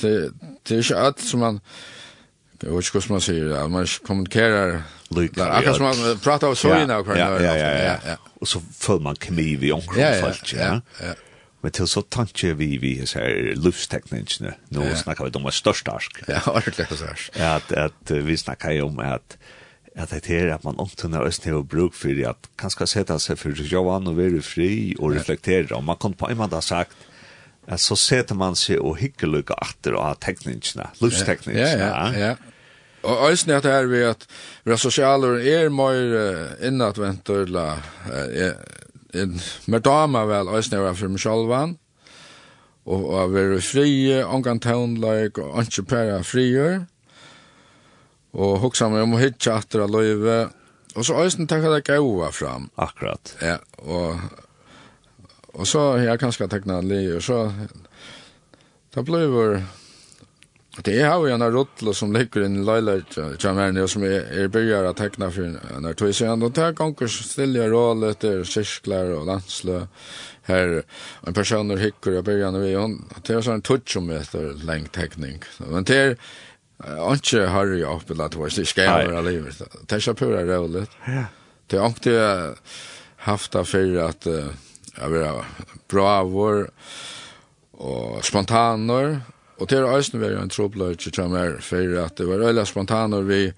det er ikke alt som man jeg vet inte hur man sier, det. Man kommunikerar. Lycka. Akkurat som man prater av sorgina. Ja, ja, ja, ja, ja. Og så føler man kemi vi omkring folk. Ja, ja, ja. Men til så tanke vi vi så här livsteknikerna. Nu snakker vi om störst arsk. Ja, ordentlig så. Ja, att vi snakker jo om at, at det er at man omtun har østne og bruk for at kanskje sette seg for Johan og være fri og reflektere. Og man kan på en måte ha sagt at så setter man seg og hikker hyggelige atter og har teknikene, livsteknikene. Ja, ja, ja. Og øyne at det er vi at vi er sosialer er mer innadvendt og la mer dama vel øyne er for meg sjølvan og å være fri, omgang tøvnleik og ikke pære frier og hugsa meg om å hitja atter av løyve, og så øysen takka det gaua fram. Akkurat. Ja, og, og så har jeg kanskje takna li, og så da bløyver, det er jo en rotlo som ligger inn i løyler kjamerne, og som er, er byrjar å takna for når tog seg, og det er ganger stille rål etter kyrklar og landslø, her en person er hikker og byrjar vi, og det er sånn tutsch om etter lengtekning, men det er, Anke har ju uppe lat vad det ska vara livet. Det er ikke pura roligt. Ja. Det er ikke haft det for affär jeg vil ha bra vår og spontaner. Og til Øysten ösnen var en trobløy trubbel till mer for at det var øyla spontaner vi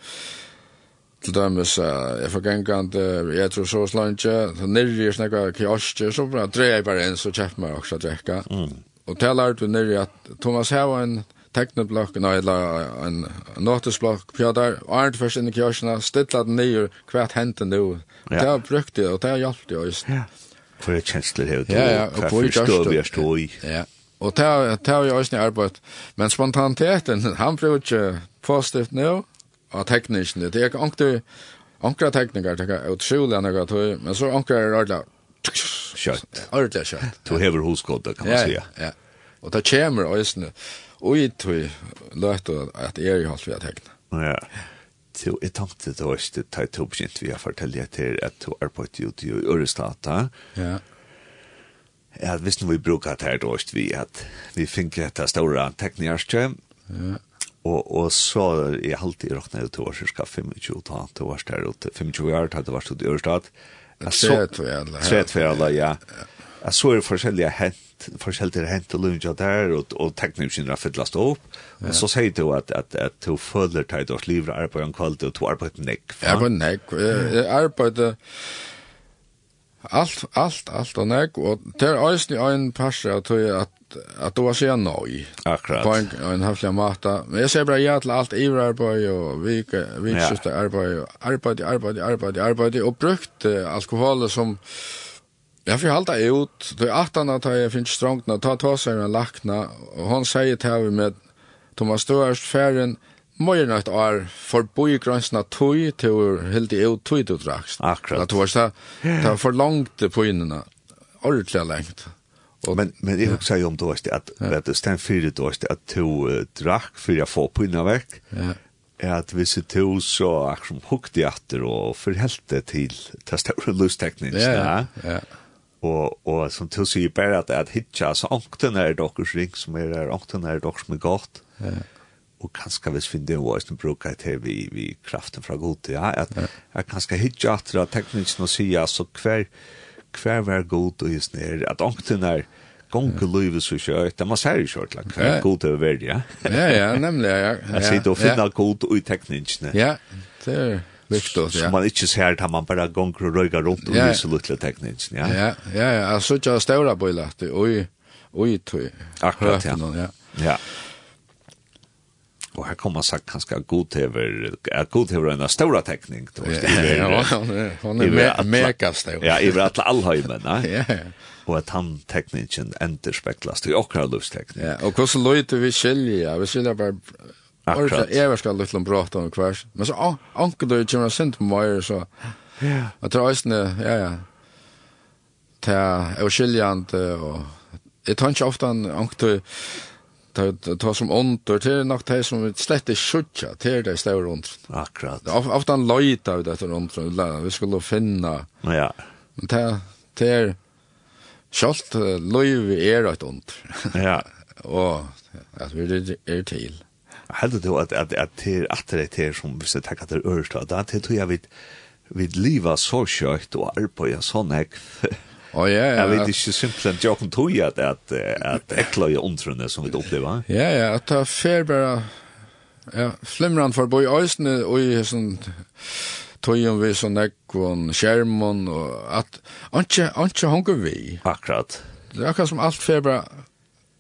til dømes uh, jeg får gengant jeg tror så slanje så nirri snakka kioske så bra dreier jeg bare inn så kjeft meg også drekka mm. og til lærte vi nirri at Thomas Hewan teknoblokken eller en notisblokk pjadar, arnt først inn i kjørsene, stilla den nye hvert hente nå. Ja. Det har brukt det, og det har hjulpet det også. Ja. For jeg kjensler her, ja, ja, og hva forstår vi er stå i. Ja, og det har jeg også arbeid. Men spontaniteten, han prøver ikke positivt nå, av teknikene, Det er ikke ankra tekniker, det er utrolig ankra tog, men så ankra er ordentlig kjøtt. Ordentlig kjøtt. Du hever hoskått, kan man säga. Ja, ja. Og det kommer også. Og jeg tror løte at jeg er holdt vi at hekne. Ja. Så jeg tenkte det var ikke det tog begynt vi har fortellet til at du arbeidde jo til Ørestata. Ja. Ja, hvis vi brukar det her da då, vi at vi finner dette store teknikerskje. Ja. Og, og så er jeg alltid råknet ut til år, cirka 25 ta, til år der ute, 25 år, til år der ute i Ørestad. Tre tveler, ja. Tre tveler, ja. Så er det forskjellige hent forskjellige hent og lunja der, og, og teknikken er fyllast opp, og så sier du at, at, at du føler deg til dårs livre arbeid om kvalitet, og du arbeid nek. Arbeid Jeg arbeid allt, allt, allt og nekk. og det er også en parse at at at du var sier nøy. Akkurat. På en, en høflig måte. Men jeg sier bare ja til alt iverarbeid og vikskifte arbeid, og arbeid, arbeid, arbeid, arbeid, og brukt alkohol som Jeg får halta ut. Det är attarna tar jag finns strångna. Ta ta seg en lakna, og hon sier til mig med Thomas Störst färden. Møyren et år for boi förboi tøy til till helt ut tøy du drakst. Akkurat. Det var så det var for langt på innan. ordentlig lengt. Og, men men jeg husker jo om du var att at det stedet fyrir du var då att to drakk fyrir jeg får på innan vekk, Ja er at hvis du tog så akkurat hukte i atter og forhelte til til større lusteknisk. Ja, ja, ja og og som til sig bara at at hitja så onkten er dokkers ring som er der onkten er dokkurs med godt. Ja. Og kanskje hvis finne det var som bruker til vi, vi kraften fra god til, ja, at ja. jeg kanskje hitje atter av teknisk og sier, altså hver, hver vær god og just nere, at ångten er gonke livet så kjørt, det man ser jo kjørt, like, hver god er verdig, ja. ja, ja, nemlig, ja. Jeg sier, du finner god og i teknikken. Ja, det er... Viktigt, ja. Som man ikke ser at man bare gonger og röjgar rundt og ja. lyser litt teknisk, Ja, ja, ja. ja. Alltså, jag har stora bilar. Oj, oj, tøy. Akkurat, ja. Ja. ja. Og her kommer man sagt ganska god över att god över en stora tekning vet. Ja, hon är mega stor. Ja, i vart allheimen, ja. Ja. ja og at han teknikken enter speklas till och lustteknik. Ja, og hvordan løyte låter vi skilja? Vi skilja bare Akkurat. Jag var ska lite prata om kvars. Men så ankel då kommer sent på mig så. Ja. Jag tror ösne, ja ja. Ta oskiljant och Jeg tar inte ofta en ankel ta ta som ontor till nok det som vi slett skjutja til det står runt. Akkurat. Ofta en løyta vi dette runt vi skulle finna. Ja. Men ta till Schalt loyv er et ondt. Ja. Og at vi er til heldur du at at at til at det til som vi skal ta det ørsta da til tror jeg vi vi liva så skøtt og arbeida sånn ek Å ja, ja. Jeg vet ikke simpelthen jeg kan tog at, at, at ekla i omtrunne som vi opplever. Ja, ja, at det er fer bare ja, flimran for boi øysene og i sånn tøyen vi sånn ekvån, skjermen og at anke, anke honker vi. Akkurat. Det er akkurat som alt fer bara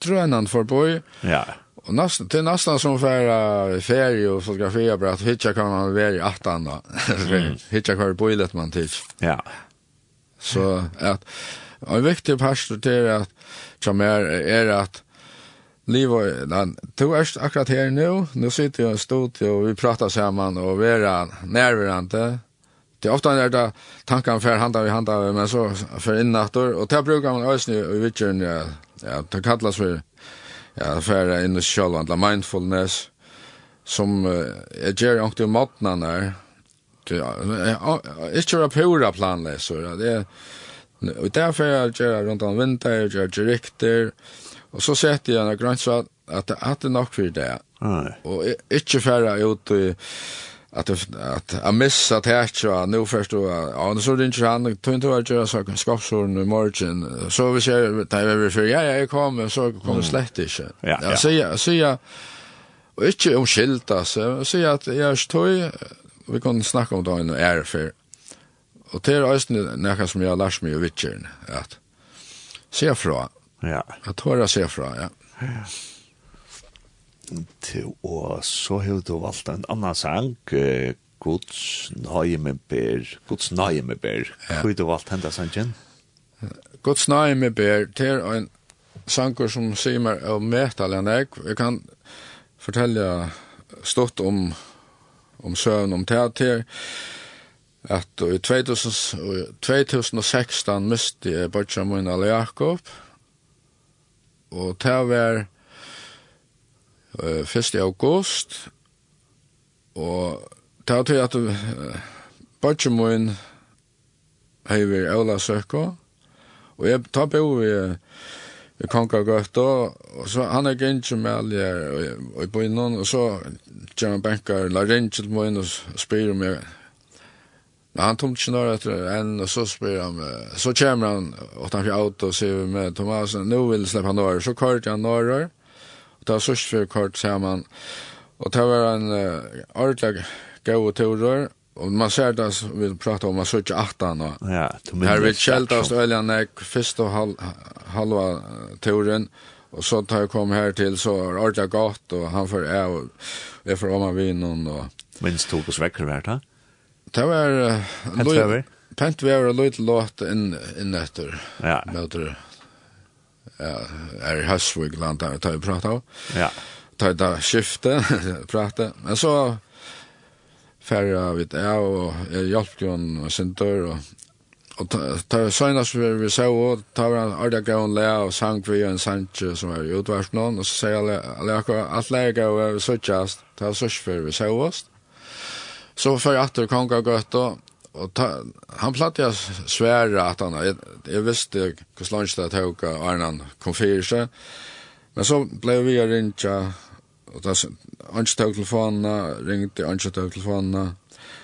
drønan for boi. Ja, ja Och det till nesten som för ferie og fotografi bare at hitja kan man være i att da. hitja kvar på illet man typ. Ja. Så att en viktig pastor til at, som er, är att Livo, den, du er akkurat her nu, nu sitter jeg i studiet og vi pratar sammen og vi er nærværende. Det er ofte er det tankene for handa vi handa vi, men så for innatter, og det brukar man også i vittjøren, ja, det kallas for ja, färra inn i själva mindfulness som uh, jag gör inte om matten där. Ikke være pura planleser. Det er, og derfor jeg gjør rundt om vinter, jeg gjør direkter, og så setter jeg en grønnsvatt at det er nok for det. Og ikke færre ut i att att jag missa här så nu förstår jag ja så det inte han tog inte att göra skaffa skapsorn i morgon. Så vi ser det vi för ja jag kommer. Så kommer slett inte jag säger jag säger och inte om skilta så säger att jag står vi kan snacka om det nu är för. Och det är just när som jag lärt mig i vitchen att se fra ja. Att höra se fra ja til, og så har du valgt en annan sang, uh, Guds nøye med bær, Guds nøye med bær. Ja. Hvor har du valgt henne sangen? Guds nøye med det er en sanger som sier meg av metal enn jeg. Jeg kan fortelle stort om, om søvn om teater, at i 2000, 2016 miste jeg Bortsja Moina Leakob, og det var uh, 1. august, og det var til at uh, Bartjemoen hever Aula Søkko, og jeg tar på i uh, konga gøtta, og så han er gynnsj med alle og i bøynen, og så gjør han bankar, la rinj til møyen og spyr om jeg, men han tomt ikke nær etter enn, og så spyr han, så kommer han, og han fyrir auto og sier vi med Thomasen, nå vil jeg slippe han nær, så kvar han nær, ta sørst for kort sammen. Og det var en uh, ordentlig gøy turer, Og man ser det, som vi prater om, man ser ikke aftan. Ja, du Her vil kjeldast øljanek, fyrst og hal, halva turen, og så tar jeg kom her til, så er ordentlig godt, og han får jeg, og jeg får om av vinen. Og... Minst tog oss vekker hvert, da? Det var... Uh, Pent vever? Pent vever og løyt låt inn, inn etter. Ja. Møter Ja er i Høsvig land der tar vi prata av. Ja. Tar da skifte, prata. Men så færre vi det og jeg hjalp jo en sinter og og ta seinas vi så og ta var Arda Gaon Lea og sang vi en Sanche som er i utvars noen og så sier alle alle alt lega og så just ta så vi så oss så for at det kan gå godt og og ta, han platt jag svære att han jag, jeg visste hur slansch det tog Arnan kom fyrir seg, Men så blev vi ringt och da Anke tog telefonerna, ringte Anke tog telefonerna.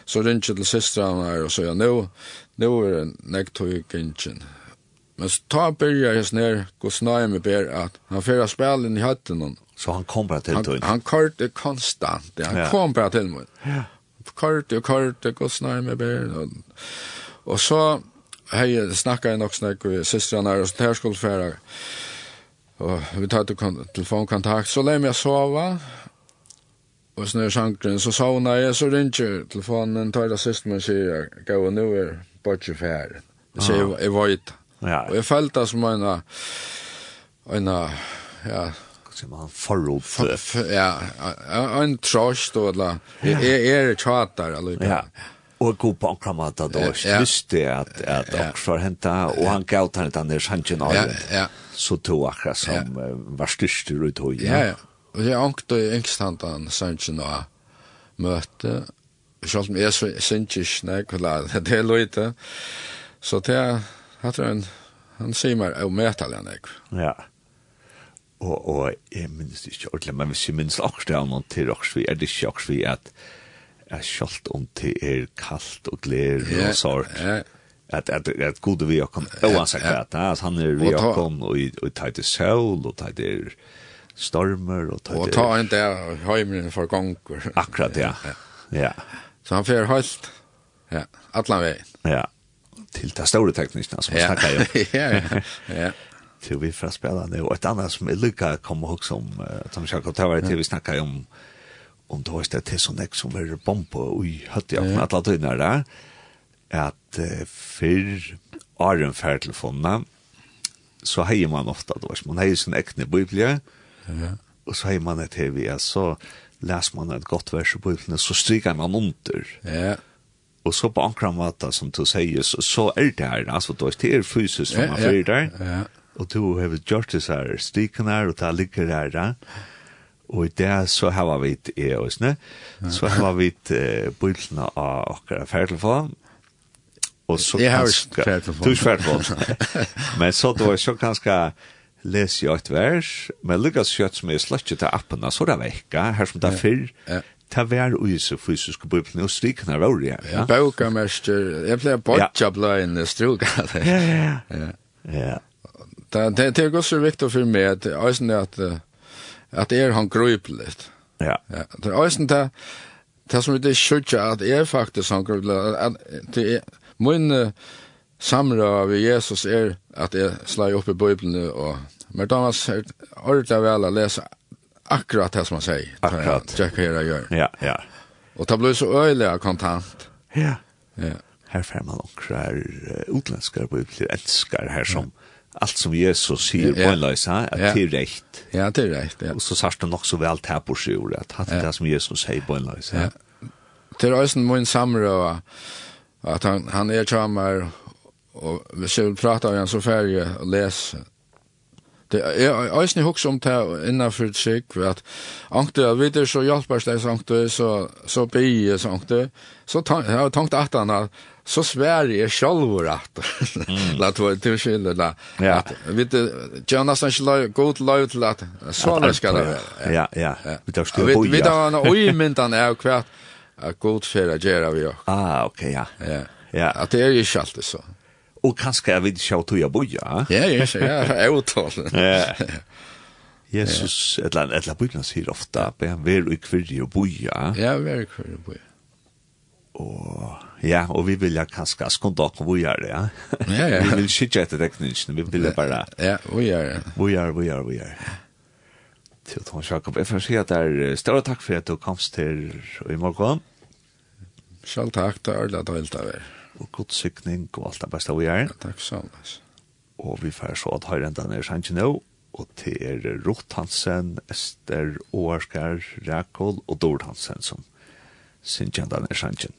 Så ringde till systrarna her, och så ja, nu, nu är det näkt tog kinchen. Men så ta han börjar hans ner, gå snøy med ber at han fyra spelen i hötten. Så han kom bara till tog? Han, han konstant, han ja. kom bara till mig. Ja kørte og kørte, gå kostnar med ber. Og, og så hei snakka jeg nok snakk med systrene her og sånt her skulle færa. Og vi tar tatt telefonkontakt, så lemme jeg sova. Og snur sjankren, så sauna jeg, så ringer telefonen, tar det sist man sier, gå og nu er bortje færen. Det sier jeg, jeg var Ja. Og jeg følte det som en, en, ja, som han forrop. For, for, ja, en trost og la. Jeg er tjater, eller Ja, og god på omkring at ja. var lyste at, at ja. dårs var henta, og han gav til den der sannsyn av. Ja, ja. Så tog akkurat som var styrster ut høy. Ja, ja. Og jeg ångte yngstandan sannsyn av møte, selv om jeg synes ikke nekker det er løyte, så det er, han sier meg, jeg møter den, jeg. Ja og, og jeg minnes ikke ordentlig, men hvis jeg minnes akkurat av noen til Roksvi, er det ikke vi at jeg kjalt om til er kaldt og gleder yeah, og sort. Yeah. At, at, at gode vi okkom, oansett yeah, yeah. at han er vi okkom, og, og tar til sol, og tar til stormer, og tar til... Og ta en der heimren for gonger. Akkurat, ja. ja. Så han fer høyst, ja, atlan vei. Ja, til det store teknikken som vi snakker om. ja, ja, ja till vi får spela nu och ett annat som är lika kommer ihåg som uh, Tom Jakob Tower till vi snackar om om då är det till sån ex som var bomb och i hade jag knappt alla tunnar där att uh, för Aron Färtelfonna så hejer man ofta då man ju sin äckne biblia ja. och så hejer man ett tv så läser man ett gott vers i bibeln så stryker man under ja och så på ankramata som du säger så, så är det her, altså, då är det fysiskt som man fyrer där ja. ja og to har gjort det så her stikkene og ta ligger her da. og i det så har vi et e og sånn så har vi et bøylene av akkurat ferdelfond og så kanskje du er ferdelfond men så det var så kanskje les jo et vers men lykkes kjøtt som er slett til appene så er det vekka her som det er fyrr ta vær og så fysisk bøbeln og strikna var det. Ja. Bøkamester, jeg pleier botcha bløyne struka. Ja, ja, ja. Ja det det är också viktigt för mig att alltså att att är han gröpligt. Ja. Ja, det är alltså det det som det skjuter att är faktiskt han gröpligt att det är min samra vi Jesus er at jeg slår opp i Bibelen og men Thomas är ordentlig vel å lese akkurat det som han sier Akkurat. Jack her gjør Ja, ja. og det blir så öjliga kontant. Ja. Ja. her får man också utländska bibler, älskar her som ja allt som Jesus sier på en løs, at det er rett. Ja, det er rett, ja. Og så sørst det nok så vel til på seg ordet, at det er det som Jesus sier på en løs. Ja. Det er også min samrøve, at han, han er kjammer, og hvis jeg vil prate av han så ferdig og lese, Det er eisen jeg hukse om det innenfor trygg, at ankte, vi er så hjelpersleis ankte, så, så bygge ankte, så har jeg tankt at han at så Sverige själva att låt vara till skillnad att vet Jonas han skulle gå till lov till Så såna ska det ja. Ja vi tar styr på vi tar en oymynt han är kvart att gå till färra gera vi ah okej ja. Ja. Ja, att det är ju schalt så. Och kanske jag vet själv tog jag boja ja? Ja ja ja, jag åtal ja. Jesus ett land ett land bygnas här ofta ben ver i kvirje boja. Ja ver i kvirje boja. Og ja, og vi vil ja kanskje skonda okkur vi er det, ja. Ja, ja. vi vil skitja etter teknikken, vi vil bare... Ja, vi er det. Vi er, vi er, vi er. Til Tom Jakob, jeg får si at det er større takk for at du komst til i morgen. Selv takk, det er det helt av er. Og god sykning og alt det beste vi er. Ja, takk selv, altså. Og vi får så at høyre enda er sannsyn nå, og til er Ruth Hansen, Ester, Åarskar, Rekol og Dord Hansen som sin kjentan er sannsyn.